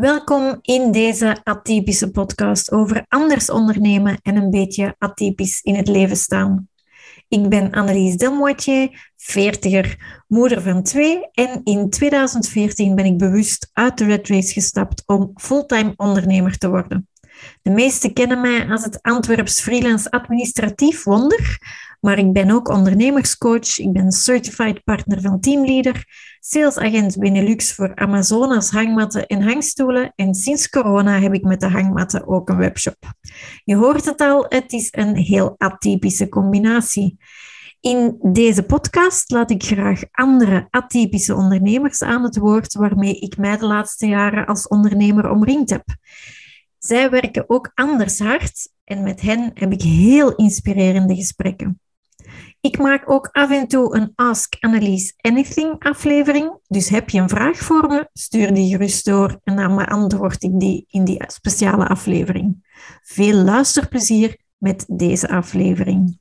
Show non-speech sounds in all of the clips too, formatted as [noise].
Welkom in deze atypische podcast over anders ondernemen en een beetje atypisch in het leven staan. Ik ben Annelies Delmoitier, veertiger, moeder van twee en in 2014 ben ik bewust uit de Red Race gestapt om fulltime ondernemer te worden. De meesten kennen mij als het Antwerps freelance administratief wonder, maar ik ben ook ondernemerscoach, ik ben certified partner van Teamleader, salesagent Benelux voor Amazonas hangmatten en hangstoelen en sinds corona heb ik met de hangmatten ook een webshop. Je hoort het al, het is een heel atypische combinatie. In deze podcast laat ik graag andere atypische ondernemers aan het woord waarmee ik mij de laatste jaren als ondernemer omringd heb. Zij werken ook anders hard en met hen heb ik heel inspirerende gesprekken. Ik maak ook af en toe een Ask Annelies Anything aflevering. Dus heb je een vraag voor me, stuur die gerust door en dan beantwoord ik die in die speciale aflevering. Veel luisterplezier met deze aflevering.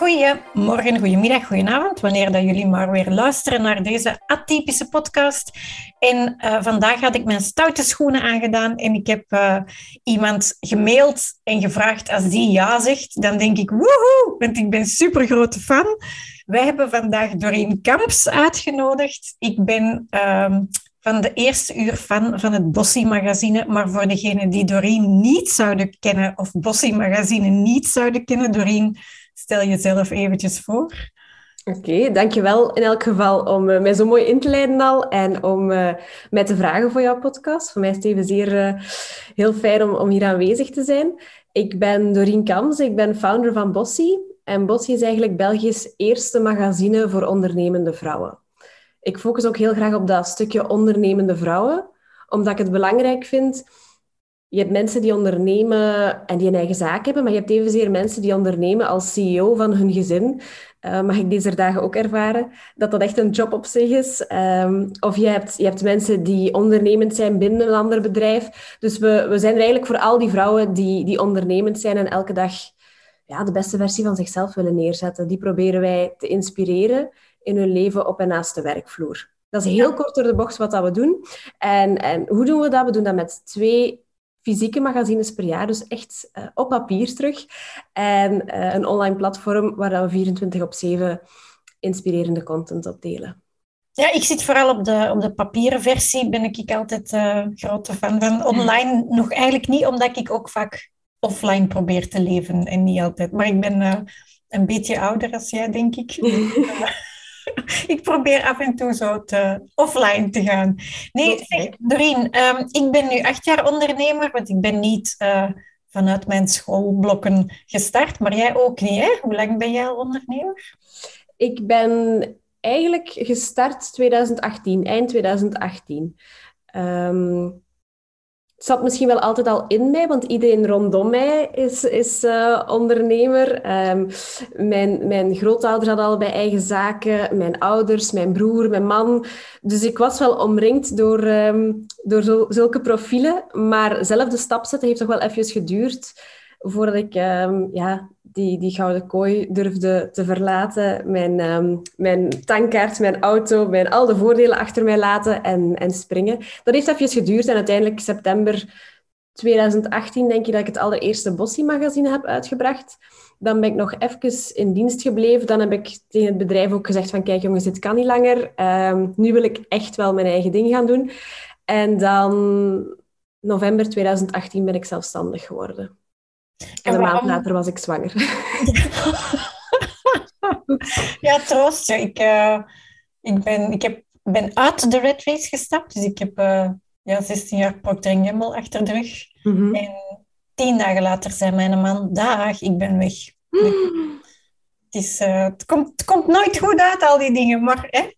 Goedemorgen, goedemiddag, goedenavond, wanneer dat jullie maar weer luisteren naar deze atypische podcast. En uh, vandaag had ik mijn stoute schoenen aangedaan en ik heb uh, iemand gemaild en gevraagd als die ja zegt, dan denk ik woehoe, want ik ben super grote fan. Wij hebben vandaag Doreen Kamps uitgenodigd. Ik ben uh, van de eerste uur fan van het Bossy magazine, maar voor degenen die Doreen niet zouden kennen of Bossy magazine niet zouden kennen, Doreen Stel jezelf eventjes voor. Oké, dankjewel in elk geval om uh, mij zo mooi in te leiden al en om uh, mij te vragen voor jouw podcast. Voor mij is het even zeer uh, heel fijn om, om hier aanwezig te zijn. Ik ben Doreen Kams, ik ben founder van Bossy. En Bossy is eigenlijk Belgisch eerste magazine voor ondernemende vrouwen. Ik focus ook heel graag op dat stukje ondernemende vrouwen, omdat ik het belangrijk vind je hebt mensen die ondernemen en die een eigen zaak hebben, maar je hebt evenzeer mensen die ondernemen als CEO van hun gezin. Uh, mag ik deze dagen ook ervaren, dat dat echt een job op zich is. Um, of je hebt, je hebt mensen die ondernemend zijn binnen een ander bedrijf. Dus we, we zijn er eigenlijk voor al die vrouwen die, die ondernemend zijn en elke dag ja, de beste versie van zichzelf willen neerzetten. Die proberen wij te inspireren in hun leven op en naast de werkvloer. Dat is heel kort door de bocht wat dat we doen. En, en hoe doen we dat? We doen dat met twee fysieke magazines per jaar, dus echt uh, op papier terug. En uh, een online platform waar we 24 op 7 inspirerende content op delen. Ja, ik zit vooral op de, op de papieren versie, ben ik altijd uh, grote fan van. Online nog eigenlijk niet, omdat ik ook vaak offline probeer te leven en niet altijd. Maar ik ben een beetje ouder als jij, denk ik. [laughs] [laughs] ik probeer af en toe zo te, offline te gaan. Nee, zeg, Doreen, um, ik ben nu acht jaar ondernemer, want ik ben niet uh, vanuit mijn schoolblokken gestart, maar jij ook niet, hè? Hoe lang ben jij al ondernemer? Ik ben eigenlijk gestart 2018, eind 2018. Um, het zat misschien wel altijd al in mij, want iedereen rondom mij is, is uh, ondernemer. Um, mijn, mijn grootouders hadden allebei eigen zaken, mijn ouders, mijn broer, mijn man. Dus ik was wel omringd door, um, door zulke profielen. Maar zelf de stap zetten heeft toch wel even geduurd voordat ik um, ja, die, die gouden kooi durfde te verlaten, mijn, um, mijn tankkaart, mijn auto, mijn, al de voordelen achter mij laten en, en springen. Dat heeft even geduurd en uiteindelijk september 2018 denk ik dat ik het allereerste Bossy magazine heb uitgebracht. Dan ben ik nog even in dienst gebleven. Dan heb ik tegen het bedrijf ook gezegd van kijk jongens, dit kan niet langer. Um, nu wil ik echt wel mijn eigen ding gaan doen. En dan november 2018 ben ik zelfstandig geworden. En, een maand later was ik zwanger. [laughs] ja, troost. Ik, uh, ik, ben, ik heb, ben uit de Red Race gestapt. Dus ik heb uh, ja, 16 jaar Procter Gamble achter de rug. Mm -hmm. En tien dagen later zei mijn man, dag, ik ben weg. Mm. Het, is, uh, het, komt, het komt nooit goed uit, al die dingen. Maar hè,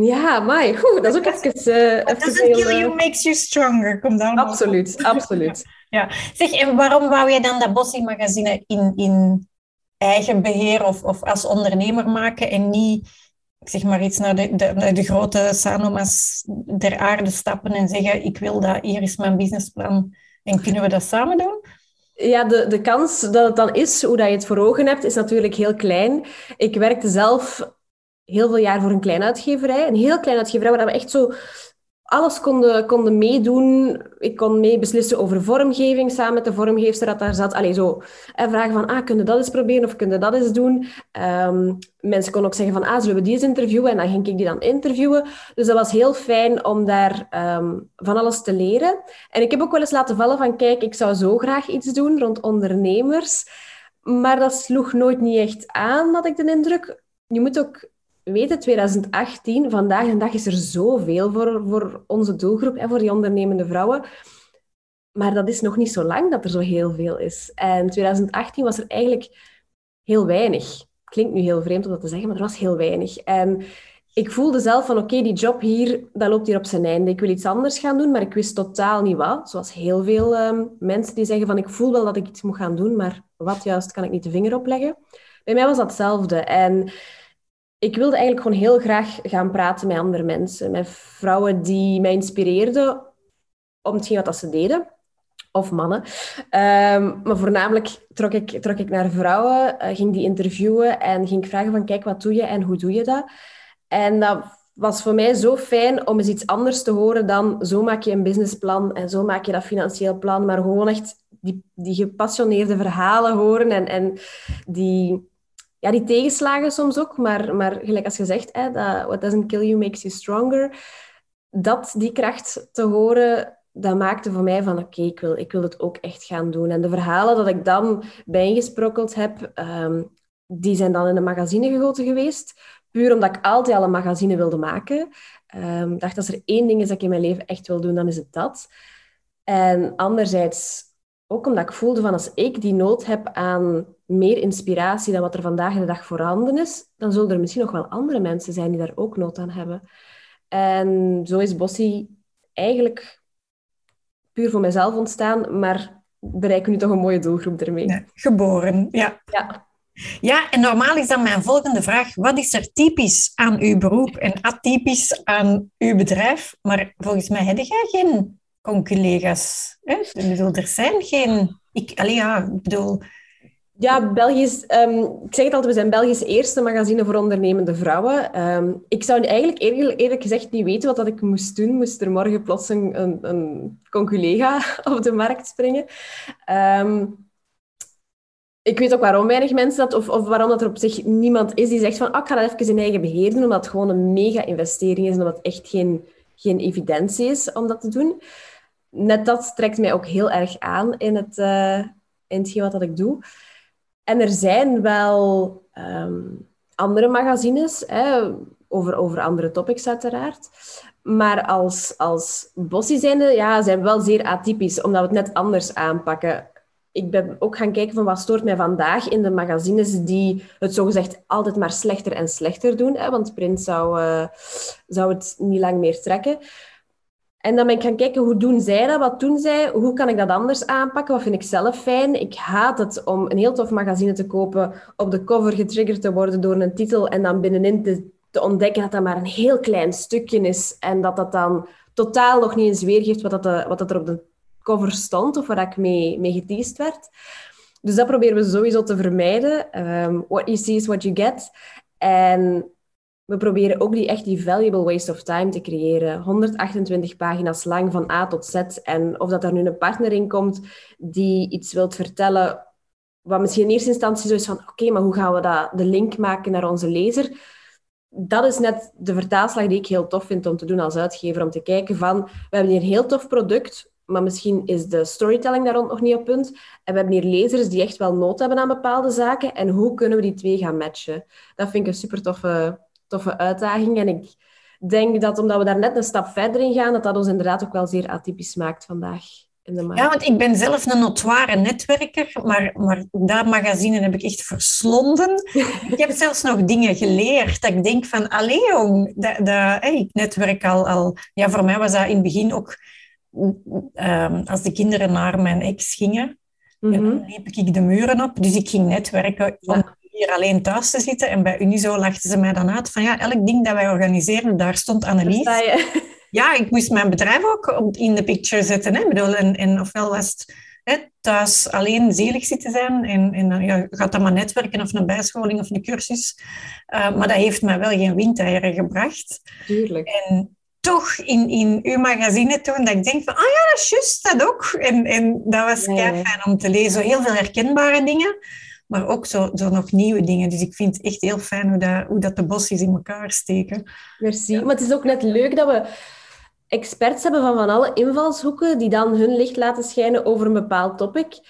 ja, maar goed, dat is ook even... Uh, even doesn't kill you, makes you stronger. Kom dan absoluut, absoluut. [laughs] ja. Zeg, en waarom wou je dan dat Bossy magazine in, in eigen beheer of, of als ondernemer maken en niet, zeg maar iets naar de, de, de grote Sanoma's der aarde stappen en zeggen, ik wil dat, hier is mijn businessplan en kunnen we dat samen doen? Ja, de, de kans dat het dan is, hoe dat je het voor ogen hebt, is natuurlijk heel klein. Ik werkte zelf heel veel jaar voor een kleine uitgeverij. Een heel kleine uitgeverij waar we echt zo alles konden, konden meedoen. Ik kon mee beslissen over vormgeving samen met de vormgeefster dat daar zat. Allee, zo. En vragen van, ah, kun je dat eens proberen of kun je dat eens doen? Um, mensen konden ook zeggen van, ah, zullen we die eens interviewen? En dan ging ik die dan interviewen. Dus dat was heel fijn om daar um, van alles te leren. En ik heb ook wel eens laten vallen van, kijk, ik zou zo graag iets doen rond ondernemers. Maar dat sloeg nooit niet echt aan, had ik de indruk. Je moet ook weten, 2018, vandaag de dag is er zoveel voor, voor onze doelgroep en voor die ondernemende vrouwen. Maar dat is nog niet zo lang dat er zo heel veel is. En 2018 was er eigenlijk heel weinig. Klinkt nu heel vreemd om dat te zeggen, maar er was heel weinig. En ik voelde zelf van, oké, die job hier, dat loopt hier op zijn einde. Ik wil iets anders gaan doen, maar ik wist totaal niet wat. Zoals heel veel um, mensen die zeggen van, ik voel wel dat ik iets moet gaan doen, maar wat juist kan ik niet de vinger opleggen. Bij mij was dat hetzelfde. En ik wilde eigenlijk gewoon heel graag gaan praten met andere mensen. Met vrouwen die mij inspireerden om hetgeen wat ze deden. Of mannen. Um, maar voornamelijk trok ik, trok ik naar vrouwen, uh, ging die interviewen en ging ik vragen van kijk, wat doe je en hoe doe je dat? En dat was voor mij zo fijn om eens iets anders te horen dan zo maak je een businessplan en zo maak je dat financieel plan, maar gewoon echt die, die gepassioneerde verhalen horen en, en die, ja, die tegenslagen soms ook, maar, maar gelijk als je zegt, hè, dat what doesn't kill you makes you stronger. Dat, die kracht te horen, dat maakte voor mij van oké, ik, wil, ik wil het ook echt gaan doen. En de verhalen dat ik dan bijgesprokkeld heb, um, die zijn dan in een magazine gegoten geweest. Puur omdat ik altijd al een magazine wilde maken. Um, dacht, als er één ding is dat ik in mijn leven echt wil doen, dan is het dat. En anderzijds ook omdat ik voelde van als ik die nood heb aan meer inspiratie dan wat er vandaag de dag voorhanden is, dan zullen er misschien nog wel andere mensen zijn die daar ook nood aan hebben. En zo is Bossie eigenlijk puur voor mezelf ontstaan, maar bereiken nu toch een mooie doelgroep ermee. geboren, ja. ja. Ja, en normaal is dan mijn volgende vraag. Wat is er typisch aan uw beroep en atypisch aan uw bedrijf? Maar volgens mij heb jij geen conculega's. er zijn geen... Ik, allee, ja, ik bedoel... Ja, Belgisch, um, ik zeg het altijd, we zijn Belgisch eerste magazine voor ondernemende vrouwen. Um, ik zou eigenlijk eerlijk, eerlijk, gezegd niet weten wat dat ik moest doen. Moest er morgen plots een, een, conculega [laughs] op de markt springen. Um, ik weet ook waarom weinig mensen dat, of, of waarom dat er op zich niemand is die zegt van, oh, ik ga dat even in eigen beheer doen, omdat het gewoon een mega-investering is en omdat het echt geen, geen evidentie is om dat te doen net dat trekt mij ook heel erg aan in, het, uh, in hetgeen wat dat ik doe. En er zijn wel um, andere magazines hè, over, over andere topics uiteraard. Maar als, als bossie zijnde, ja, zijn we wel zeer atypisch, omdat we het net anders aanpakken. Ik ben ook gaan kijken van wat stoort mij vandaag in de magazines die het zogezegd altijd maar slechter en slechter doen. Hè, want print zou, uh, zou het niet lang meer trekken. En dan ben ik gaan kijken, hoe doen zij dat? Wat doen zij? Hoe kan ik dat anders aanpakken? Wat vind ik zelf fijn? Ik haat het om een heel tof magazine te kopen, op de cover getriggerd te worden door een titel en dan binnenin te, te ontdekken dat dat maar een heel klein stukje is en dat dat dan totaal nog niet eens weergeeft wat, dat, wat dat er op de cover stond of waar ik mee, mee geteased werd. Dus dat proberen we sowieso te vermijden. Um, what you see is what you get. En we proberen ook die echt die valuable waste of time te creëren. 128 pagina's lang van A tot Z. En of dat er nu een partner in komt die iets wilt vertellen, wat misschien in eerste instantie zo is van oké, maar hoe gaan we dat, de link maken naar onze lezer? Dat is net de vertaalslag die ik heel tof vind om te doen als uitgever. Om te kijken van, we hebben hier een heel tof product, maar misschien is de storytelling daar rond nog niet op punt. En we hebben hier lezers die echt wel nood hebben aan bepaalde zaken. En hoe kunnen we die twee gaan matchen? Dat vind ik een super toffe toffe uitdaging. En ik denk dat omdat we daar net een stap verder in gaan, dat dat ons inderdaad ook wel zeer atypisch maakt vandaag. In de markt. Ja, want ik ben zelf een notoire netwerker, maar, maar dat magazine heb ik echt verslonden. [laughs] ik heb zelfs nog dingen geleerd. Dat ik denk van, allee jong, dat, dat, ik netwerk al, al... Ja, voor mij was dat in het begin ook... Um, als de kinderen naar mijn ex gingen, mm -hmm. dan liep ik de muren op. Dus ik ging netwerken ja hier alleen thuis te zitten. En bij Unizo lachten ze mij dan uit van ja, elk ding dat wij organiseren, daar stond Annelies. Ja, ik moest mijn bedrijf ook in de picture zetten. Hè. Bedoel, en, en ofwel was het hè, thuis alleen zielig zitten zijn en, en ja, gaat dan maar netwerken of een bijscholing of een cursus. Uh, maar dat heeft mij wel geen windeieren gebracht. Tuurlijk. En toch in, in uw magazine toen, dat ik denk van, ah ja, dat is juist, dat ook. En, en dat was ja. fijn om te lezen. Heel veel herkenbare dingen, maar ook zo, zo nog nieuwe dingen. Dus ik vind het echt heel fijn hoe dat, hoe dat de bosjes in elkaar steken. Merci. Maar het is ook net leuk dat we experts hebben van van alle invalshoeken die dan hun licht laten schijnen over een bepaald topic.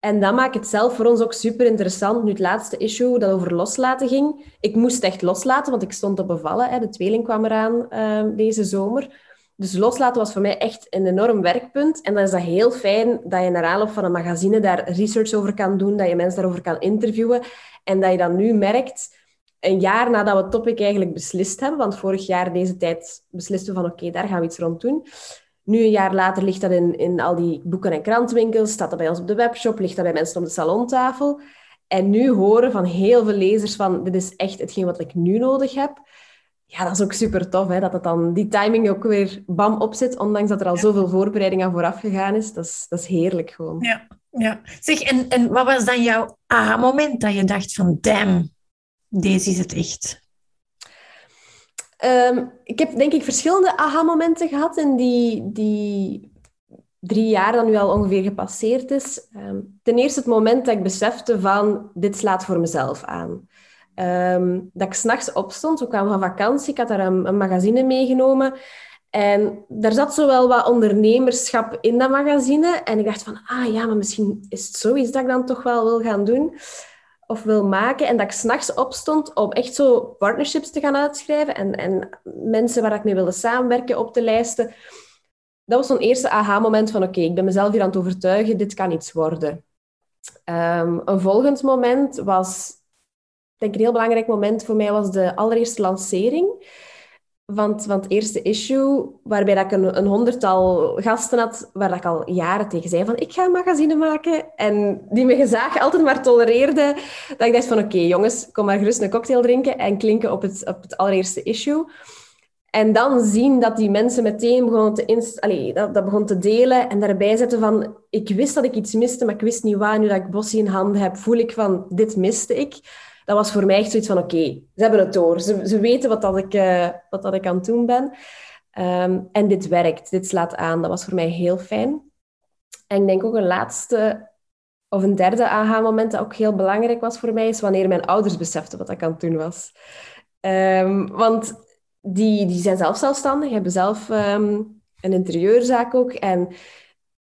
En dat maakt het zelf voor ons ook super interessant. Nu, het laatste issue dat over loslaten ging. Ik moest echt loslaten, want ik stond te bevallen. Hè. De tweeling kwam eraan uh, deze zomer. Dus loslaten was voor mij echt een enorm werkpunt. En dan is dat heel fijn dat je naar aanloop van een magazine daar research over kan doen, dat je mensen daarover kan interviewen. En dat je dan nu merkt, een jaar nadat we het topic eigenlijk beslist hebben, want vorig jaar deze tijd beslisten we van oké, daar gaan we iets rond doen. Nu, een jaar later, ligt dat in, in al die boeken- en krantenwinkels, staat dat bij ons op de webshop, ligt dat bij mensen op de salontafel. En nu horen van heel veel lezers van, dit is echt hetgeen wat ik nu nodig heb. Ja, dat is ook super tof, hè, dat het dan die timing ook weer bam opzit, ondanks dat er al zoveel voorbereiding aan vooraf gegaan is. Dat is, dat is heerlijk gewoon. Ja, ja. Zeg, en, en wat was dan jouw aha-moment dat je dacht van, damn, deze is het echt? Um, ik heb denk ik verschillende aha-momenten gehad in die, die drie jaar dat nu al ongeveer gepasseerd is. Um, ten eerste het moment dat ik besefte van, dit slaat voor mezelf aan. Um, dat ik s'nachts opstond, we kwamen van vakantie, ik had daar een, magazine meegenomen. En daar zat zowel wat ondernemerschap in dat magazine. En ik dacht van, ah ja, maar misschien is het zoiets dat ik dan toch wel wil gaan doen of wil maken. En dat ik s'nachts opstond om echt zo partnerships te gaan uitschrijven en, en mensen waar ik mee wilde samenwerken op te lijsten. Dat was zo'n eerste aha-moment van oké, ik ben mezelf hier aan het overtuigen, dit kan iets worden. Um, een volgend moment was, een heel belangrijk moment voor mij, was de allereerste lancering van, van het eerste issue, waarbij dat ik een, een, honderdtal gasten had, waar dat ik al jaren tegen zei van ik ga een magazine maken. En die me gezaag altijd maar tolereerde. Dat ik dacht van oké jongens, kom maar gerust een cocktail drinken en klinken op het, op het allereerste issue. En dan zien dat die mensen meteen begonnen te, inst dat begon te delen en daarbij zetten van ik wist dat ik iets miste, maar ik wist niet waar. Nu dat ik Bossie in handen heb, voel ik van dit miste ik dat was voor mij echt zoiets van, oké, ze hebben het door. Ze, ze weten wat, dat ik, uh, wat dat ik aan het doen ben. Um, en dit werkt, dit slaat aan. Dat was voor mij heel fijn. En ik denk ook een laatste of een derde aha-moment dat ook heel belangrijk was voor mij, is wanneer mijn ouders beseften wat ik aan het doen was. Um, want die, die zijn zelf zelfstandig, hebben zelf um, een interieurzaak ook. En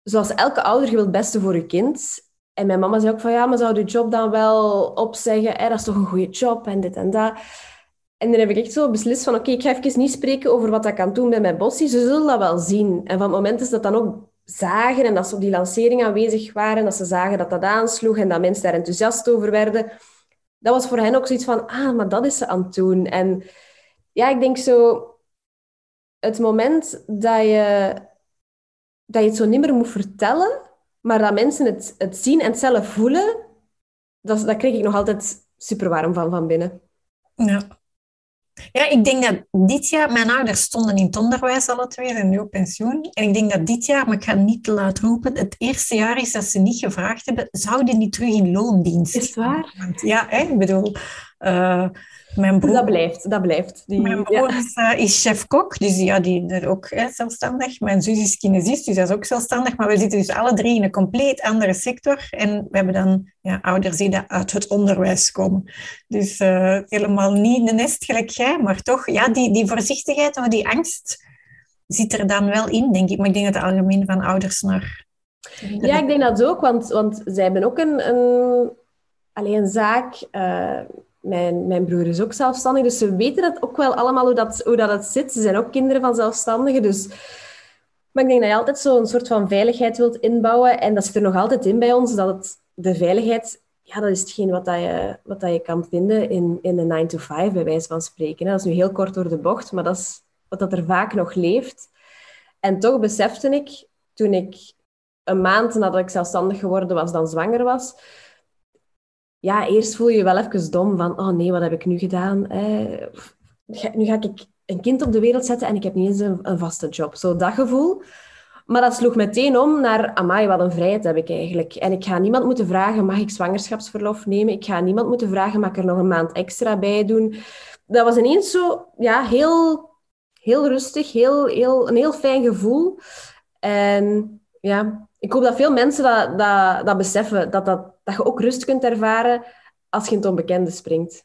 zoals elke ouder, je wilt het beste voor je kind. En mijn mama zei ook van, ja, maar zou je job dan wel opzeggen? Hè? Dat is toch een goede job en dit en dat. En dan heb ik echt zo beslist van, oké, ik ga even niet spreken over wat ik kan doen bij mijn bossie. Ze zullen dat wel zien. En van het moment is dat dan ook zagen en dat ze op die lancering aanwezig waren, dat ze zagen dat dat aansloeg en dat mensen daar enthousiast over werden, dat was voor hen ook zoiets van, ah, maar dat is ze aan het doen. En ja, ik denk zo, het moment dat je, dat je het zo niet meer moet vertellen, maar dat mensen het, het zien en het zelf voelen, dat, dat kreeg ik nog altijd super warm van van binnen. Ja. Ja, ik denk dat dit jaar... Mijn ouders stonden in het onderwijs alle twee en nu op pensioen. En ik denk dat dit jaar, maar ik ga niet te laat roepen, het eerste jaar is dat ze niet gevraagd hebben, zouden die terug in loondienst? Is waar? Ja, hè, ik bedoel... Uh, mijn broer, dat blijft, dat blijft. Die, mijn broer ja. is, chef-kok, dus ja, die is ook hè, zelfstandig. Mijn zus is kinesist, dus dat is ook zelfstandig. Maar we zitten dus alle drie in een compleet andere sector. En we hebben dan ja, ouders die uit het onderwijs komen. Dus uh, helemaal niet de nest gelijk jij, maar toch, ja, die, die voorzichtigheid of die angst zit er dan wel in, denk ik. Maar ik denk dat het algemeen van ouders naar... Ja, ik denk dat ook, want, want zij hebben ook een, een, alleen een zaak... Uh, mijn, mijn broer is ook zelfstandig, dus ze weten dat ook wel allemaal hoe dat, hoe dat het zit. Ze zijn ook kinderen van zelfstandigen, dus... Maar ik denk dat je altijd zo'n soort van veiligheid wilt inbouwen. En dat zit er nog altijd in bij ons, dat het, de veiligheid... Ja, dat is hetgeen wat, dat je, wat dat je kan vinden in, in een 9-to-5, bij wijze van spreken. Dat is nu heel kort door de bocht, maar dat is wat dat er vaak nog leeft. En toch besefte ik, toen ik een maand nadat ik zelfstandig geworden was, dan zwanger was ja, eerst voel je je wel even dom van, oh nee, wat heb ik nu gedaan? Eh, nu ga ik een kind op de wereld zetten en ik heb niet eens een, vaste job. Zo dat gevoel. Maar dat sloeg meteen om naar, amai, wat een vrijheid heb ik eigenlijk. En ik ga niemand moeten vragen, mag ik zwangerschapsverlof nemen? Ik ga niemand moeten vragen, mag ik er nog een maand extra bij doen? Dat was ineens zo, ja, heel, heel rustig, heel, heel, een heel fijn gevoel. En ja, ik hoop dat veel mensen dat, dat, dat beseffen, dat, dat, dat je ook rust kunt ervaren als je in het onbekende springt.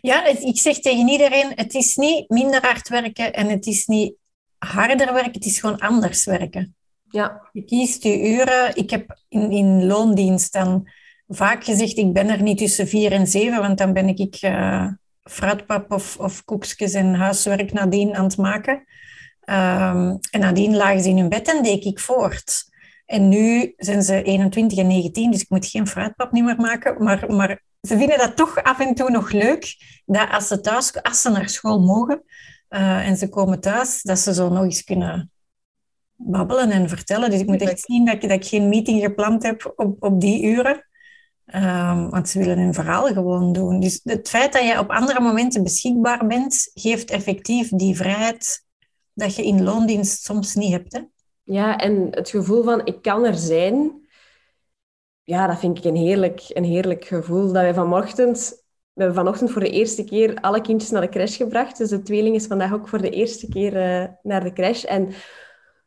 Ja, ik zeg tegen iedereen, het is niet minder hard werken en het is niet harder werken, het is gewoon anders werken. Ja. Je kiest je uren. Ik heb in, in loondienst dan vaak gezegd, ik ben er niet tussen vier en zeven, want dan ben ik uh, fruitpap of, of koekjes en huiswerk nadien aan het maken. Um, en nadien lagen ze in hun bed en deed ik voort. En nu zijn ze 21 en 19, dus ik moet geen fruitpap meer maken. Maar, maar ze vinden dat toch af en toe nog leuk, dat als ze thuis, als ze naar school mogen uh, en ze komen thuis, dat ze zo nog eens kunnen babbelen en vertellen. Dus ik moet echt zien dat, dat ik geen meeting gepland heb op, op die uren. Um, want ze willen hun verhaal gewoon doen. Dus het feit dat je op andere momenten beschikbaar bent, geeft effectief die vrijheid dat je in loondienst soms niet hebt. Hè? Ja, en het gevoel van ik kan er zijn, ja, dat vind ik een heerlijk, een heerlijk gevoel. Dat wij vanochtend, we hebben vanochtend voor de eerste keer alle kindjes naar de crash gebracht. Dus de tweeling is vandaag ook voor de eerste keer uh, naar de crash. En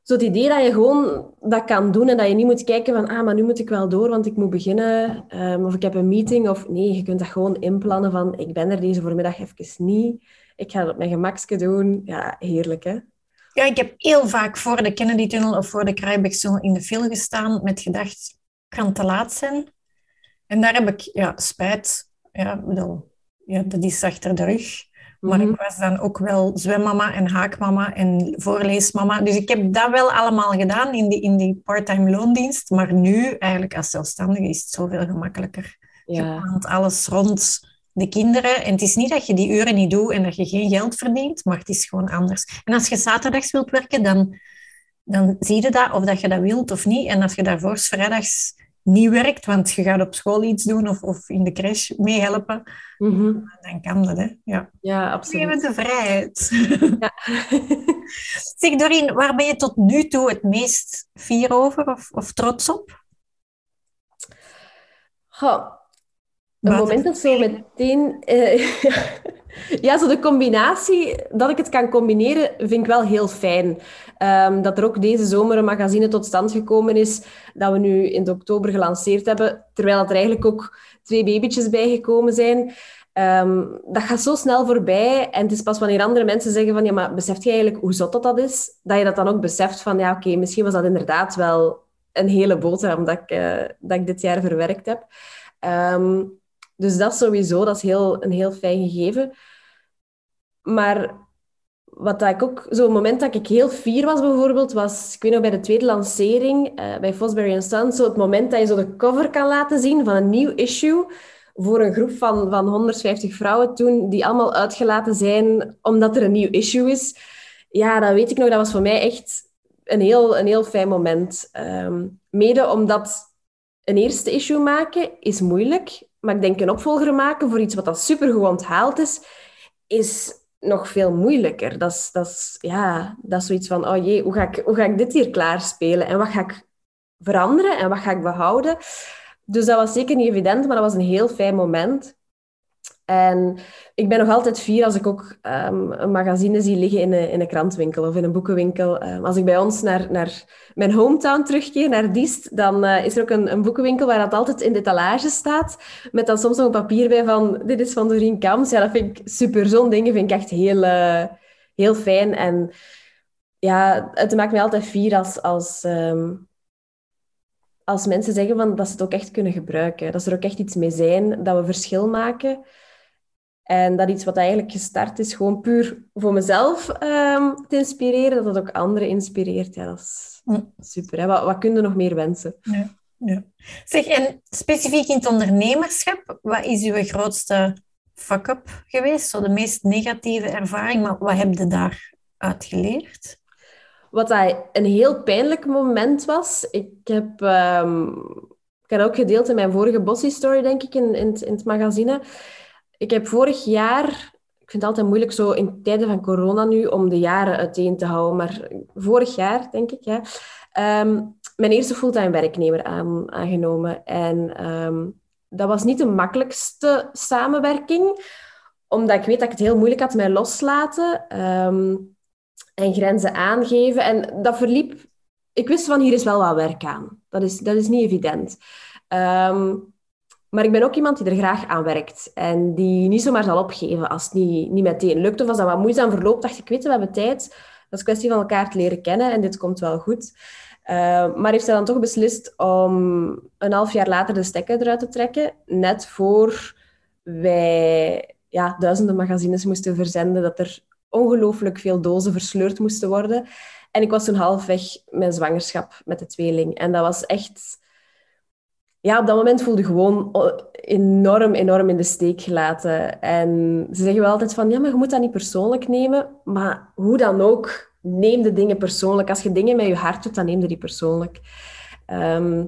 zo het idee dat je gewoon dat kan doen en dat je niet moet kijken van, ah, maar nu moet ik wel door, want ik moet beginnen. Um, of ik heb een meeting. Of nee, je kunt dat gewoon inplannen van, ik ben er deze voormiddag even niet. Ik ga het op mijn gemakske doen. Ja, heerlijk, hè? Ja, ik heb heel vaak voor de Kennedy-tunnel of voor de Kruijbeektunnel in de file gestaan met gedacht, kan te laat zijn. En daar heb ik ja, spijt. Ja, bedoel, ja, dat is achter de rug. Maar ik mhm. was dan ook wel zwemmama en haakmama en voorleesmama. Dus ik heb dat wel allemaal gedaan in die, in die part-time loondienst. Maar nu, eigenlijk als zelfstandige, is het zoveel gemakkelijker. Ja. Je plant alles rond de kinderen. En het is niet dat je die uren niet doet en dat je geen geld verdient, maar het is gewoon anders. En als je zaterdags wilt werken, dan, dan zie je dat, of dat je dat wilt of niet. En als je daarvoor vrijdags niet werkt, want je gaat op school iets doen of, of in de crash meehelpen, mm dan kan dat, hè? Ja, ja absoluut. Geef de vrijheid. Ja. [laughs] zeg, Doreen, waar ben je tot nu toe het meest fier over of, of trots op? Goh, een moment dat zo meteen... Uh, [laughs] ja, zo de combinatie, dat ik het kan combineren, vind ik wel heel fijn. Um, dat er ook deze zomer een magazine tot stand gekomen is, dat we nu in oktober gelanceerd hebben, terwijl er eigenlijk ook twee babytjes bijgekomen zijn. Um, dat gaat zo snel voorbij. En het is pas wanneer andere mensen zeggen van, ja, maar beseft je eigenlijk hoe zot dat dat is? Dat je dat dan ook beseft van, ja, oké, misschien was dat inderdaad wel een hele boterham dat ik, uh, dat ik dit jaar verwerkt heb. Um, dus dat sowieso, dat is heel, een heel fijn gegeven. Maar wat dat ik ook, zo'n moment dat ik heel fier was bijvoorbeeld, was, ik weet nog bij de tweede lancering uh, bij Fosbury Sons, zo het moment dat je zo de cover kan laten zien van een nieuw issue voor een groep van, van 150 vrouwen toen, die allemaal uitgelaten zijn omdat er een nieuw issue is. Ja, dat weet ik nog, dat was voor mij echt een heel, een heel fijn moment. Um, mede omdat een eerste issue maken is moeilijk. Maar ik denk een opvolger maken voor iets wat dat supergoed onthaald is, is nog veel moeilijker. Dat is, dat is, ja, dat is zoiets van, oh jee, hoe ga, ik, hoe ga ik dit hier klaarspelen? En wat ga ik veranderen en wat ga ik behouden? Dus dat was zeker niet evident, maar dat was een heel fijn moment. En ik ben nog altijd fier als ik ook um, een magazine zie liggen in een, in krantwinkel of in een boekenwinkel. Um, als ik bij ons naar, naar mijn hometown terugkeer, naar Diest, dan uh, is er ook een, een, boekenwinkel waar dat altijd in de etalage staat. Met dan soms nog een papier bij van, dit is van Doreen Kams. Ja, dat vind ik super. Zo'n dingen vind ik echt heel, uh, heel fijn. En ja, het maakt mij altijd fier als... als um, als mensen zeggen van, dat ze het ook echt kunnen gebruiken. Dat ze er ook echt iets mee zijn, dat we verschil maken. En dat iets wat eigenlijk gestart is, gewoon puur voor mezelf um, te inspireren, dat dat ook anderen inspireert. Ja, dat is super. Hè? Wat, wat kun je nog meer wensen? Ja, ja. Zeg, en specifiek in het ondernemerschap, wat is uw grootste fuck-up geweest? Zo de meest negatieve ervaring, maar wat heb je daaruit geleerd? Wat dat een heel pijnlijk moment was, ik heb... Um, ik heb ook gedeeld in mijn vorige Bossy Story, denk ik, in, in, in het magazine ik heb vorig jaar, ik vind het altijd moeilijk zo in tijden van corona nu om de jaren uiteen te houden, maar vorig jaar denk ik, ja, ehm, mijn eerste fulltime werknemer aan, aangenomen. En ehm, dat was niet de makkelijkste samenwerking, omdat ik weet dat ik het heel moeilijk had met loslaten. Um, en grenzen aangeven. En dat verliep... Ik wist van, hier is wel wat werk aan. Dat is, dat is niet evident. Ehm, maar ik ben ook iemand die er graag aan werkt. En die niet zomaar zal opgeven als het niet, niet meteen lukt. Of als dat wat moeizaam verloopt, dacht ik, weet we hebben tijd. Dat is kwestie van elkaar te leren kennen. En dit komt wel goed. Uh, maar heeft hij dan toch beslist om een half jaar later de stekker eruit te trekken. Net voor wij ja, duizenden magazines moesten verzenden. Dat er ongelooflijk veel dozen versleurd moesten worden. En ik was toen halfweg mijn zwangerschap met de tweeling. En dat was echt ja, op dat moment voelde gewoon enorm, enorm in de steek gelaten. En ze zeggen wel altijd van, ja, maar je moet dat niet persoonlijk nemen. Maar hoe dan ook, neem de dingen persoonlijk. Als je dingen met je hart doet, dan neem je die persoonlijk. Ehm,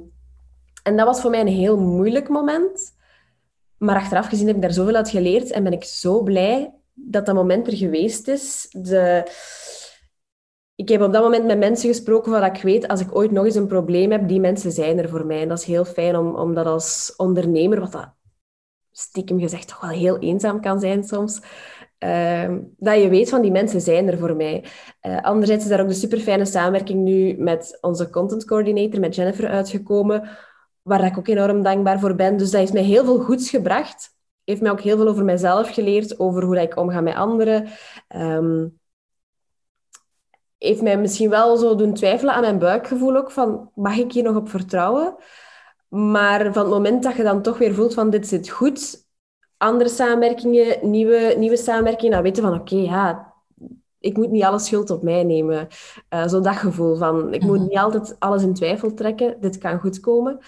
en dat was voor mij een heel moeilijk moment. Maar achteraf gezien heb ik daar zoveel uit geleerd en ben ik zo blij dat dat moment er geweest is. De ik heb op dat moment met mensen gesproken van ik weet, als ik ooit nog eens een probleem heb, die mensen zijn er voor mij. En dat is heel fijn om, om dat als ondernemer, wat dat stiekem gezegd toch wel heel eenzaam kan zijn soms, uh, dat je weet van die mensen zijn er voor mij. Uh, anderzijds is daar ook de super fijne samenwerking nu met onze content coordinator, met Jennifer, uitgekomen, waar ik ook enorm dankbaar voor ben. Dus dat heeft mij heel veel goeds gebracht. Heeft mij ook heel veel over mijzelf geleerd, over hoe ik omga met anderen. Um, heeft mij misschien wel zo doen twijfelen aan mijn buikgevoel ook, van mag ik hier nog op vertrouwen? Maar van het moment dat je dan toch weer voelt van dit zit goed, andere samenwerkingen, nieuwe, nieuwe samenwerkingen, dan weten van oké, ja, ik moet niet alle schuld op mij nemen. Uh, zo dat gevoel van, ik moet mhm. niet altijd alles in twijfel trekken, dit kan goed komen.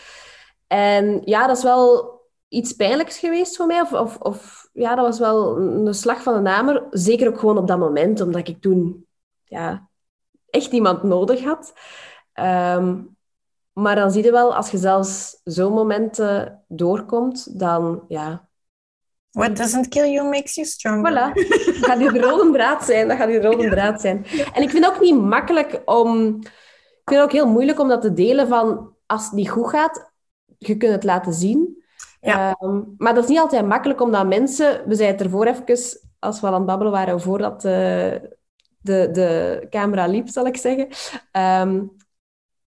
En ja, dat is wel iets pijnlijks geweest voor mij. Of, of, of ja, dat was wel een slag van de namer. Zeker ook gewoon op dat moment, omdat ik toen ja, echt iemand nodig had. Ehm, maar dan zie je wel, als je zelfs zo'n momenten doorkomt, dan ja... What doesn't kill you makes you stronger. Voilà. Dat gaat die rode draad zijn. Dat gaat die rode draad zijn. En ik vind het ook niet makkelijk om... Ik vind het ook heel moeilijk om dat te delen van... Als het niet goed gaat, je kunt het laten zien. Ja. Ehm, maar dat is niet altijd makkelijk, omdat mensen... We zeiden het ervoor even, als we aan het babbelen waren, voordat... Uh, de, de camera liep, zal ik zeggen. Ehm,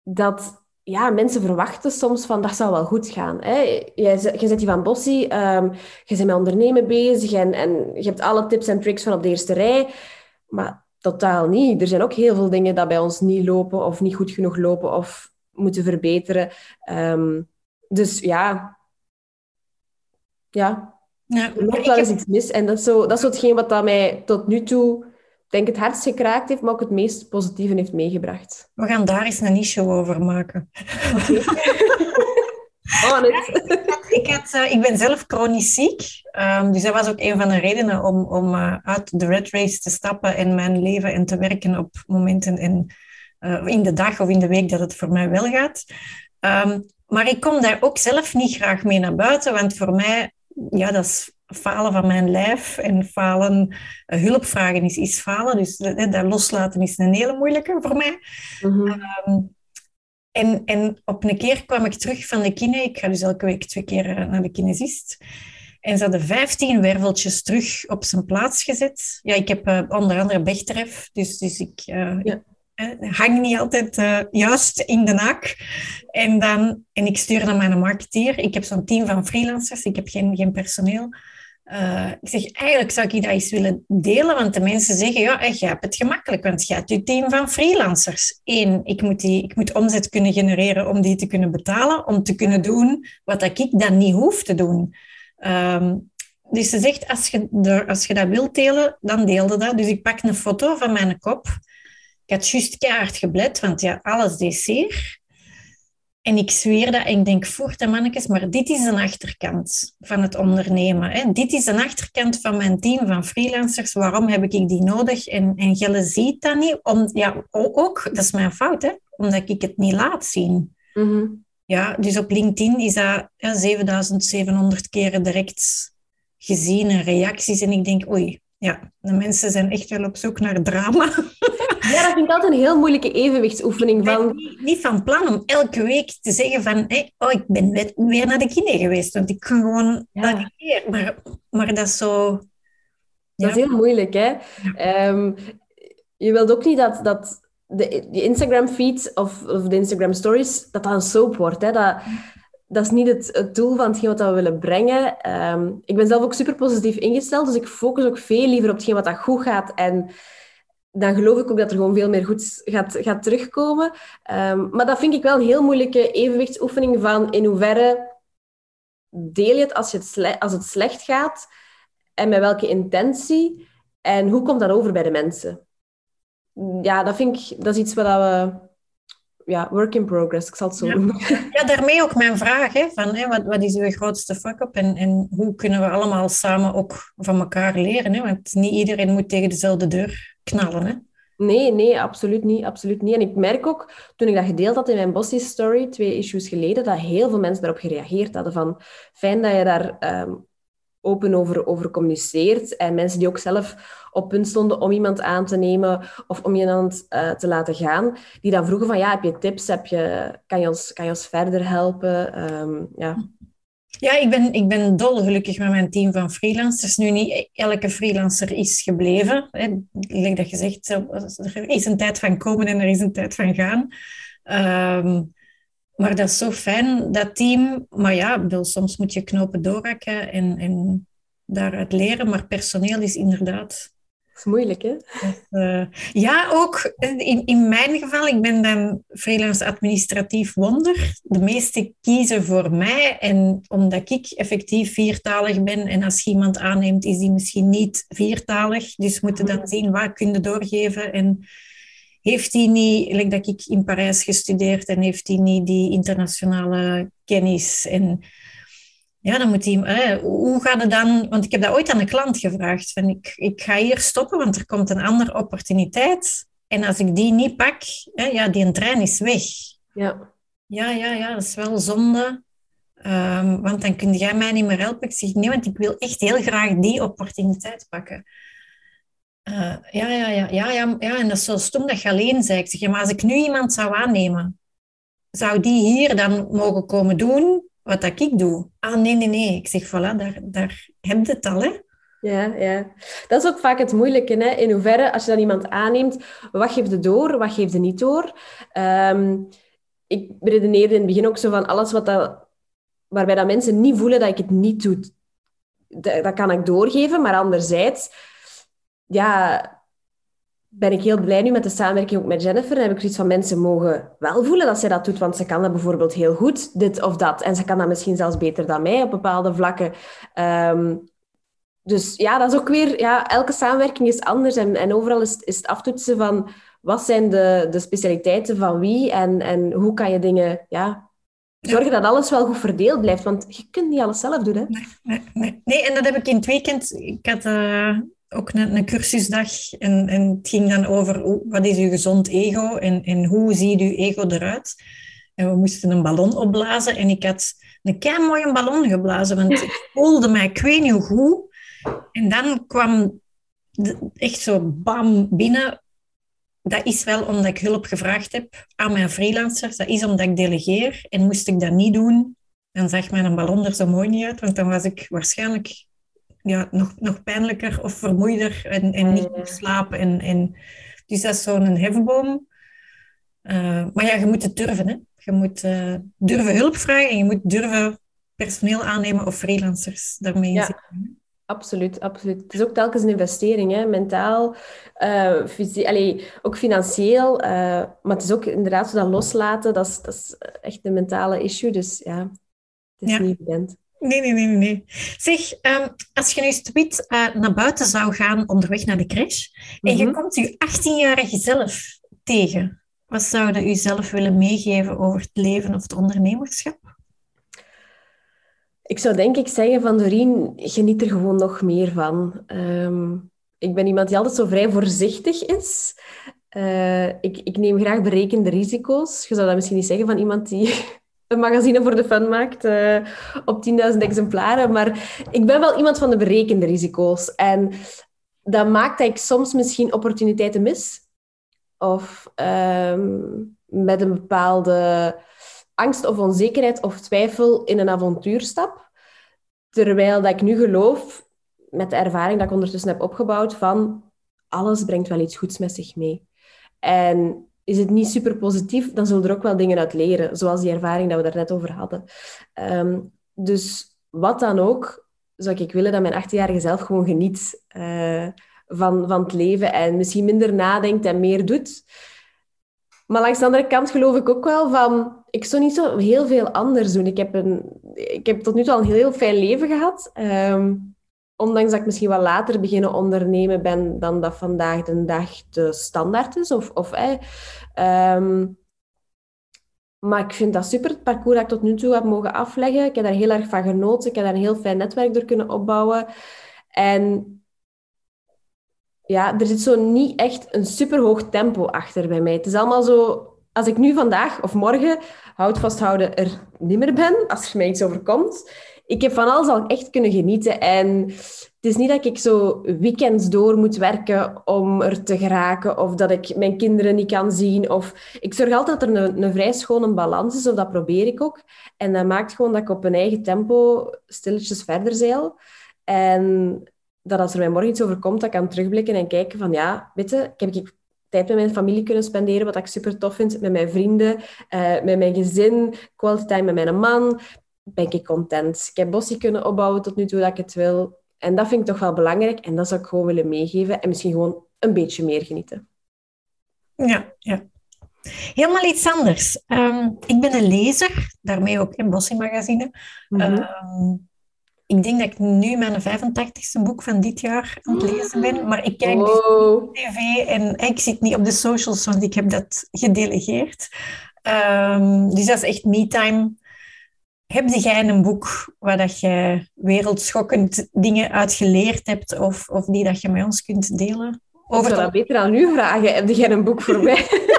dat ja, mensen verwachten soms van dat zou wel goed gaan. Hè? Je, je zit hier van Bossie, um, je bent met ondernemen bezig en, en je hebt alle tips en tricks van op de eerste rij. Maar totaal niet. Er zijn ook heel veel dingen dat bij ons niet lopen of niet goed genoeg lopen of moeten verbeteren. Ehm, dus ja, ja. ja er loopt wel eens iets mis. En dat is, zo, dat is hetgeen wat dat mij tot nu toe denk het hardst gekraakt heeft, maar ook het meest positieve heeft meegebracht. We gaan daar eens een niche over maken. Okay. [laughs] oh, ik, had, uh, ik ben zelf chronisch ziek, um, dus dat was ook een van de redenen om, om uh, uit de red race te stappen en mijn leven en te werken op momenten in, uh, in de dag of in de week dat het voor mij wel gaat. Um, maar ik kom daar ook zelf niet graag mee naar buiten, want voor mij, ja, dat is falen van mijn lijf en falen, uh, hulp vragen is, is falen. Dus uh, dat loslaten is een hele moeilijke voor mij. Mm en, en op een keer kwam ik terug van de kine. Ik ga dus elke week twee keer naar de kinesist. En ze hadden vijftien werveltjes terug op zijn plaats gezet. Ja, ik heb uh, onder andere Bechterew, dus, dus ik, ja hang niet altijd uh, juist in de nak. En, dan, en ik stuur naar mijn marketeer. Ik heb zo'n team van freelancers, ik heb geen, geen personeel. Uh, ik zeg, eigenlijk zou ik dat eens willen delen, want de mensen zeggen, ja, je hebt het gemakkelijk, want je hebt je team van freelancers. Eén, ik moet, die, ik moet omzet kunnen genereren om die te kunnen betalen, om te kunnen doen wat ik dan niet hoef te doen. Um, dus ze zegt, als je, als je dat wilt delen, dan deelde dat. Dus ik pak een foto van mijn kop. Ik had juist keihard geblet, want ja, alles deed zeer. En ik zweer dat en ik denk, voert en mannetjes, maar dit is een achterkant van het ondernemen. Hè. Dit is een achterkant van mijn team van freelancers. Waarom heb ik die nodig? En, en Gelle ziet dat niet. Om, ja, ook, dat is mijn fout, hè, omdat ik het niet laat zien. Mhm. Ja, dus op LinkedIn is dat ja, 7700 keren direct gezien en reacties. En ik denk, oei, ja, de mensen zijn echt wel op zoek naar drama. [laughs] Ja, dat vind ik altijd een heel moeilijke evenwichtsoefening. Van... Niet, niet, van plan om elke week te zeggen van hey, oh, ik ben weer naar de kine geweest, want ik kan gewoon ja. keer. Maar, maar dat is zo... Dat is heel moeilijk, hè? Ja. Um, je wilt ook niet dat, dat de, die Instagram-feed of, of de Instagram-stories, dat dat een soap wordt. Hè? Dat, dat is niet het, doel van hetgeen wat we willen brengen. Ehm, ik ben zelf ook super positief ingesteld, dus ik focus ook veel liever op hetgeen wat dat goed gaat. En dan geloof ik ook dat er gewoon veel meer goed gaat, gaat terugkomen. Ehm, maar dat vind ik wel een heel moeilijke evenwichtsoefening van in hoeverre deel je het als, je het, als het slecht gaat en met welke intentie en hoe komt dat over bij de mensen? Ja, dat vind ik, dat is iets wat we ja, work in progress, ik zal het zo noemen. [laughs] Ja, daarmee ook mijn vraag, hè, van, hè, wat, wat is uw grootste fuck-up en, en hoe kunnen we allemaal samen ook van elkaar leren? Hè? Want niet iedereen moet tegen dezelfde deur knallen. Hè? Nee, nee, absoluut niet, absoluut niet. En ik merk ook, toen ik dat gedeeld had in mijn Bossy Story, twee issues geleden, dat heel veel mensen daarop gereageerd hadden van, fijn dat je daar ehm, open over, over communiceert. En mensen die ook zelf op punt stonden om iemand aan te nemen of om iemand uh, te laten gaan, die dan vroegen van, ja, heb je tips? Heb je, kan, je ons, kan je ons verder helpen? Ehm, ja. Ja, ik ben, ik ben dolgelukkig met mijn team van freelancers. Nu niet elke freelancer is gebleven. Hè. Like dat gezegd, er is een tijd van komen en er is een tijd van gaan. Ehm, maar dat is zo fijn, dat team. Maar ja, bedoel, soms moet je knopen doorhakken en, en daaruit leren. Maar personeel is inderdaad dat is moeilijk, hè? Uh, ja, ook in, in mijn geval, ik ben dan freelance administratief wonder. De meeste kiezen voor mij. En omdat ik effectief viertalig ben en als je iemand aanneemt, is die misschien niet viertalig. Dus moeten dan zien wat kunnen doorgeven. En heeft hij niet, like dat ik in Parijs gestudeerd en heeft hij niet die internationale kennis en ja, dan moet hij, hoe gaat het dan? Want ik heb dat ooit aan de klant gevraagd. Van ik, ik ga hier stoppen, want er komt een andere opportuniteit. En als ik die niet pak, hè, ja, die trein is weg. Ja. Ja, ja, ja, dat is wel zonde. Um, want dan kun jij mij niet meer helpen. Ik zeg nee, want ik wil echt heel graag die opportuniteit pakken. Uh, ja, ja, ja, ja, ja, ja, en dat is zo stom dat je alleen zei. Ja, maar als ik nu iemand zou aannemen, zou die hier dan mogen komen doen wat dat ik doe. Ah, nee, nee, nee. Ik zeg, voilà, daar, daar heb je het al, hè. Ja, ja. Dat is ook vaak het moeilijke. Hè? In hoeverre, als je dan iemand aanneemt, wat geeft je door, wat geeft je niet door? Um, ik redeneerde in het begin ook zo van alles wat dat, waarbij dat mensen niet voelen dat ik het niet doe, dat kan ik doorgeven. Maar anderzijds, ja, ben ik heel blij nu met de samenwerking ook met Jennifer. Dan heb ik zoiets van mensen mogen wel voelen dat zij dat doet, want ze kan dat bijvoorbeeld heel goed, dit of dat. En ze kan dat misschien zelfs beter dan mij op bepaalde vlakken. Um, dus ja, dat is ook weer... Ja, elke samenwerking is anders en, en overal is, is het aftoetsen van wat zijn de, de specialiteiten van wie en, en hoe kan je dingen... Ja, zorgen dat alles wel goed verdeeld blijft, want je kunt niet alles zelf doen. Hè? Nee, nee, nee. nee en dat heb ik in het weekend... Ik had... Uh ook een, een cursusdag en, en het ging dan over wat is uw gezond ego en, en hoe ziet uw ego eruit. En we moesten een ballon opblazen en ik had een kei mooie ballon geblazen, want ik [laughs] voelde mij, ik weet niet hoe. En dan kwam echt zo bam binnen. Dat is wel omdat ik hulp gevraagd heb aan mijn freelancers. Dat is omdat ik delegeer. En moest ik dat niet doen, dan zag mijn ballon er zo mooi niet uit. Want dan was ik waarschijnlijk ja, nog, nog pijnlijker of vermoeider en, en niet meer slapen. En, en, dus dat is zo'n hefboom. Uh, maar ja, je moet het durven. Hè? Je moet uh, durven hulp vragen en je moet durven personeel aannemen of freelancers daarmee ja. zitten. Absoluut, absoluut. Het is ook telkens een investering, hè? mentaal, uh, fysie, allee, ook financieel. Uh, maar het is ook inderdaad zo dat loslaten, dat is, dat is echt een mentale issue. Dus ja, het is ja. niet evident. Nee, nee, nee, nee. Zeg, um, als je nu tweet uh, naar buiten zou gaan onderweg naar de crash en je mhm. komt je 18-jarige zelf tegen, wat zou je zelf willen meegeven over het leven of het ondernemerschap? Ik zou denk ik zeggen van Doreen, geniet er gewoon nog meer van. Um, ik ben iemand die altijd zo vrij voorzichtig is. Uh, ik, ik neem graag berekende risico's. Je zou dat misschien niet zeggen van iemand die een magazine voor de fun maakt uh, op 10.000 exemplaren. Maar ik ben wel iemand van de berekende risico's. En dat maakt dat ik soms misschien opportuniteiten mis. Of um, met een bepaalde angst of onzekerheid of twijfel in een avontuur stap. Terwijl dat ik nu geloof, met de ervaring dat ik ondertussen heb opgebouwd, van alles brengt wel iets goeds met zich mee. En is het niet super positief, dan zullen er ook wel dingen uit leren, zoals die ervaring dat we daar net over hadden. Ehm, dus wat dan ook, zou ik willen dat mijn achtjarige zelf gewoon geniet uh, van, van het leven en misschien minder nadenkt en meer doet. Maar langs de andere kant geloof ik ook wel van, ik zou niet zo heel veel anders doen. Ik heb, een, ik heb tot nu toe al een heel, fijn leven gehad. Um, ondanks dat ik misschien wat later beginnen ondernemen ben dan dat vandaag de dag de standaard is. Of, of, ehm, maar ik vind dat super, het parcours dat ik tot nu toe heb mogen afleggen. Ik heb daar heel erg van genoten. Ik heb daar een heel fijn netwerk door kunnen opbouwen. En ja, er zit zo niet echt een superhoog tempo achter bij mij. Het is allemaal zo... Als ik nu vandaag of morgen, houd vasthouden, er niet meer ben, als er mij iets overkomt, ik heb van alles al echt kunnen genieten. En het is niet dat ik zo weekends door moet werken om er te geraken, of dat ik mijn kinderen niet kan zien. Of... Ik zorg altijd dat er een, een vrij schone balans is, of dat probeer ik ook. En dat maakt gewoon dat ik op een eigen tempo stilletjes verder zeil. En dat als er mij morgen iets overkomt, dat ik kan terugblikken en kijken van ja, weet je, ik heb tijd met mijn familie kunnen spenderen, wat ik super tof vind, met mijn vrienden, uh, met mijn gezin, quality time met mijn man, ben ik content. Ik heb bossie kunnen opbouwen tot nu toe dat ik het wil. En dat vind ik toch wel belangrijk en dat zou ik gewoon willen meegeven en misschien gewoon een beetje meer genieten. Ja, ja. Helemaal iets anders. Ehm, ik ben een lezer, daarmee ook in Bossie Magazine. Mm -hmm ik denk dat ik nu mijn 85ste boek van dit jaar aan het lezen ben. Maar ik kijk dus op tv en ik zit niet op de socials, want ik heb dat gedelegeerd. Um, dus dat is echt me-time. Heb jij een boek waar dat je wereldschokkend dingen uit geleerd hebt of, of die dat je met ons kunt delen? Over ik zou dat beter aan u vragen. Heb jij een boek voor mij? [laughs]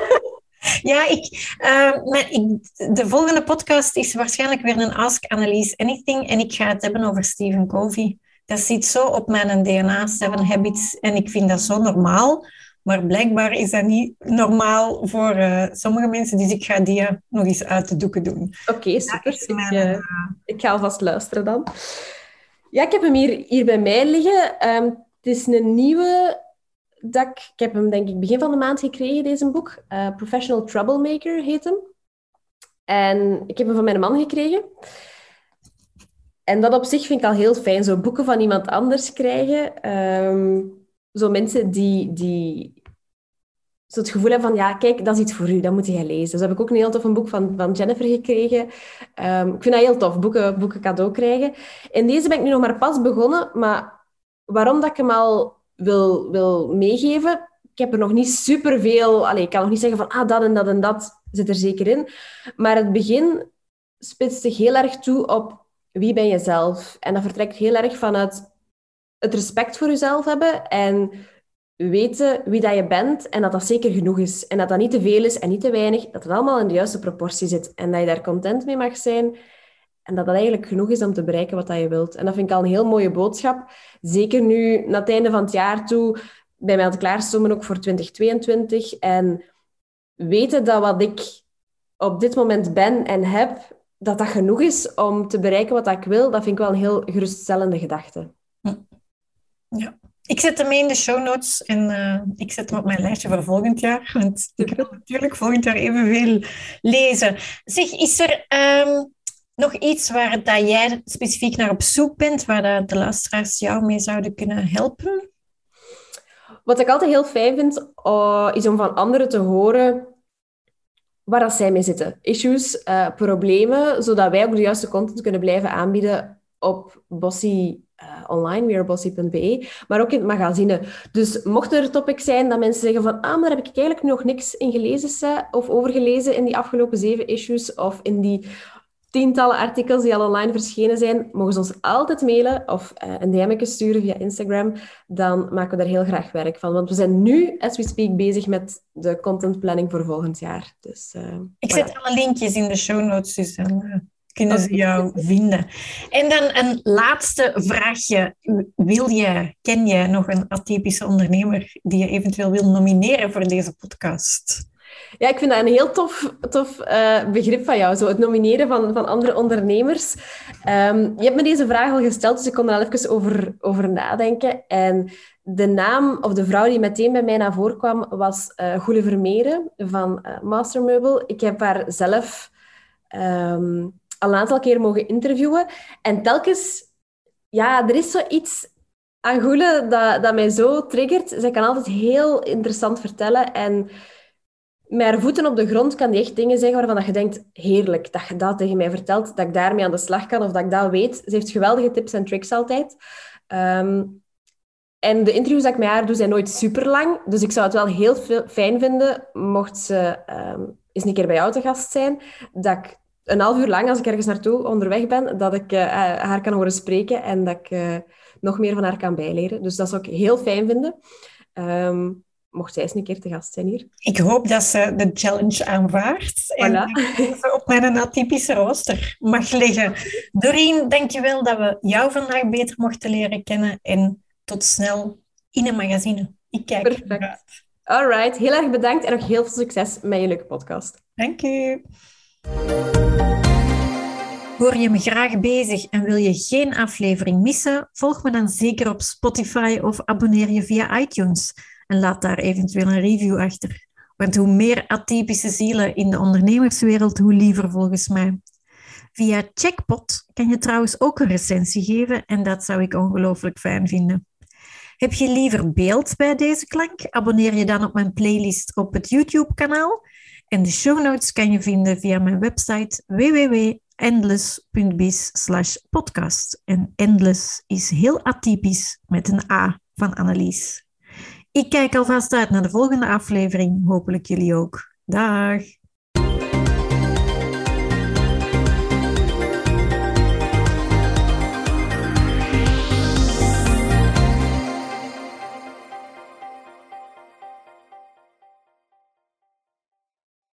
[laughs] Ja, ik, uh, ik, de volgende podcast is waarschijnlijk weer een Ask Annelies Anything. En ik ga het hebben over Stephen Covey. Dat zit zo op mijn DNA, Seven Habits. En ik vind dat zo normaal. Maar blijkbaar is dat niet normaal voor uh, sommige mensen. Dus ik ga die nog eens uit de doeken doen. Oké, super. ik, uh, ik, ga alvast luisteren dan. Ja, ik heb hem hier, hier bij mij liggen. Um, het is een nieuwe dat ik, heb hem denk ik begin van de maand gekregen, deze boek. Uh, Professional Troublemaker heet hem. En ik heb hem van mijn man gekregen. En dat op zich vind ik al heel fijn, zo boeken van iemand anders krijgen. Um, zo mensen die, die zo het gevoel hebben van, ja, kijk, dat is iets voor u, dat moet je lezen. Dus heb ik ook een heel tof een boek van, van Jennifer gekregen. Um, ik vind dat heel tof, boeken, boeken cadeau krijgen. En deze ben ik nu nog maar pas begonnen, maar waarom dat ik hem al wil, wil meegeven. Ik heb er nog niet superveel... Allez, ik kan nog niet zeggen van ah, dat en dat en dat zit er zeker in. Maar het begin spitst zich heel erg toe op wie ben je zelf. En dat vertrekt heel erg vanuit het respect voor jezelf hebben en weten wie dat je bent en dat dat zeker genoeg is. En dat dat niet te veel is en niet te weinig, dat het allemaal in de juiste proportie zit. En dat je daar content mee mag zijn en dat dat eigenlijk genoeg is om te bereiken wat dat je wilt. En dat vind ik al een heel mooie boodschap. Zeker nu, na het einde van het jaar toe, bij mij aan het klaarstommen ook voor 2022. En weten dat wat ik op dit moment ben en heb, dat dat genoeg is om te bereiken wat ik wil, dat vind ik wel een heel geruststellende gedachte. Hm. Ja. Ik zet hem mee in de show notes en uh, ik zet hem op mijn lijstje voor volgend jaar. Want ik wil [laughs] natuurlijk volgend jaar evenveel lezen. Zeg, is er um, nog iets waar dat jij specifiek naar op zoek bent, waar de luisteraars jou mee zouden kunnen helpen? Wat ik altijd heel fijn vind, uh, is om van anderen te horen waar dat zij mee zitten. Issues, uh, problemen, zodat wij ook de juiste content kunnen blijven aanbieden op Bossy uh, online, weerbossie.be, maar ook in het magazine. Dus mocht er topics zijn dat mensen zeggen van ah, maar daar heb ik eigenlijk nog niks in gelezen of overgelezen in die afgelopen zeven issues of in die tientallen artikels die al online verschenen zijn, mogen ze ons altijd mailen of uh, een DM sturen via Instagram. Dan maken we daar heel graag werk van. Want we zijn nu, as we speak, bezig met de contentplanning voor volgend jaar. Dus, uh, Ik zet alle linkjes in de show notes, dus dan kunnen ze jou vinden. En dan een laatste vraagje. Wil je, ken je nog een atypische ondernemer die je eventueel wil nomineren voor deze podcast? Ja, ik vind dat een heel tof, tof uh, begrip van jou, zo het nomineren van, van andere ondernemers. Um, je hebt me deze vraag al gesteld, dus ik kon er al even over, over nadenken. En de naam of de vrouw die meteen bij mij naar voren kwam was uh, Goele Vermeeren van uh, Mastermeubel. Ik heb haar zelf ehm, al een aantal keer mogen interviewen. En telkens, ja, er is zoiets aan Goele dat, dat mij zo triggert. Zij kan altijd heel interessant vertellen. En met haar voeten op de grond kan die echt dingen zeggen waarvan je denkt, heerlijk, dat je dat tegen mij vertelt, dat ik daarmee aan de slag kan of dat ik dat weet. Ze heeft geweldige tips en tricks altijd. Ehm, en de interviews dat ik met haar doe, zijn nooit super lang. Dus ik zou het wel heel fijn vinden, mocht ze um, eens een keer bij jou te gast zijn, dat ik een half uur lang, als ik ergens naartoe onderweg ben, dat ik uh, haar kan horen spreken en dat ik uh, nog meer van haar kan bijleren. Dus dat zou ik heel fijn vinden. Um, mocht zij eens een keer te gast zijn hier. Ik hoop dat ze de challenge aanvaardt voilà. en ze op mijn atypische rooster mag liggen. Doreen, dankjewel dat we jou vandaag beter mochten leren kennen en tot snel in een magazine. Ik kijk Perfect. Alright, heel erg bedankt en nog heel veel succes met je leuke podcast. Dank u. Hoor je me graag bezig en wil je geen aflevering missen? Volg me dan zeker op Spotify of abonneer je via iTunes en laat daar eventueel een review achter. Want hoe meer atypische zielen in de ondernemerswereld, hoe liever volgens mij. Via Checkpot kan je trouwens ook een recensie geven en dat zou ik ongelooflijk fijn vinden. Heb je liever beeld bij deze klank? Abonneer je dan op mijn playlist op het YouTube-kanaal. En de show notes kan je vinden via mijn website www.endless.biz podcast. En endless is heel atypisch met een A van Annelies. Ik kijk alvast uit naar de volgende aflevering. Hopelijk jullie ook. Dag!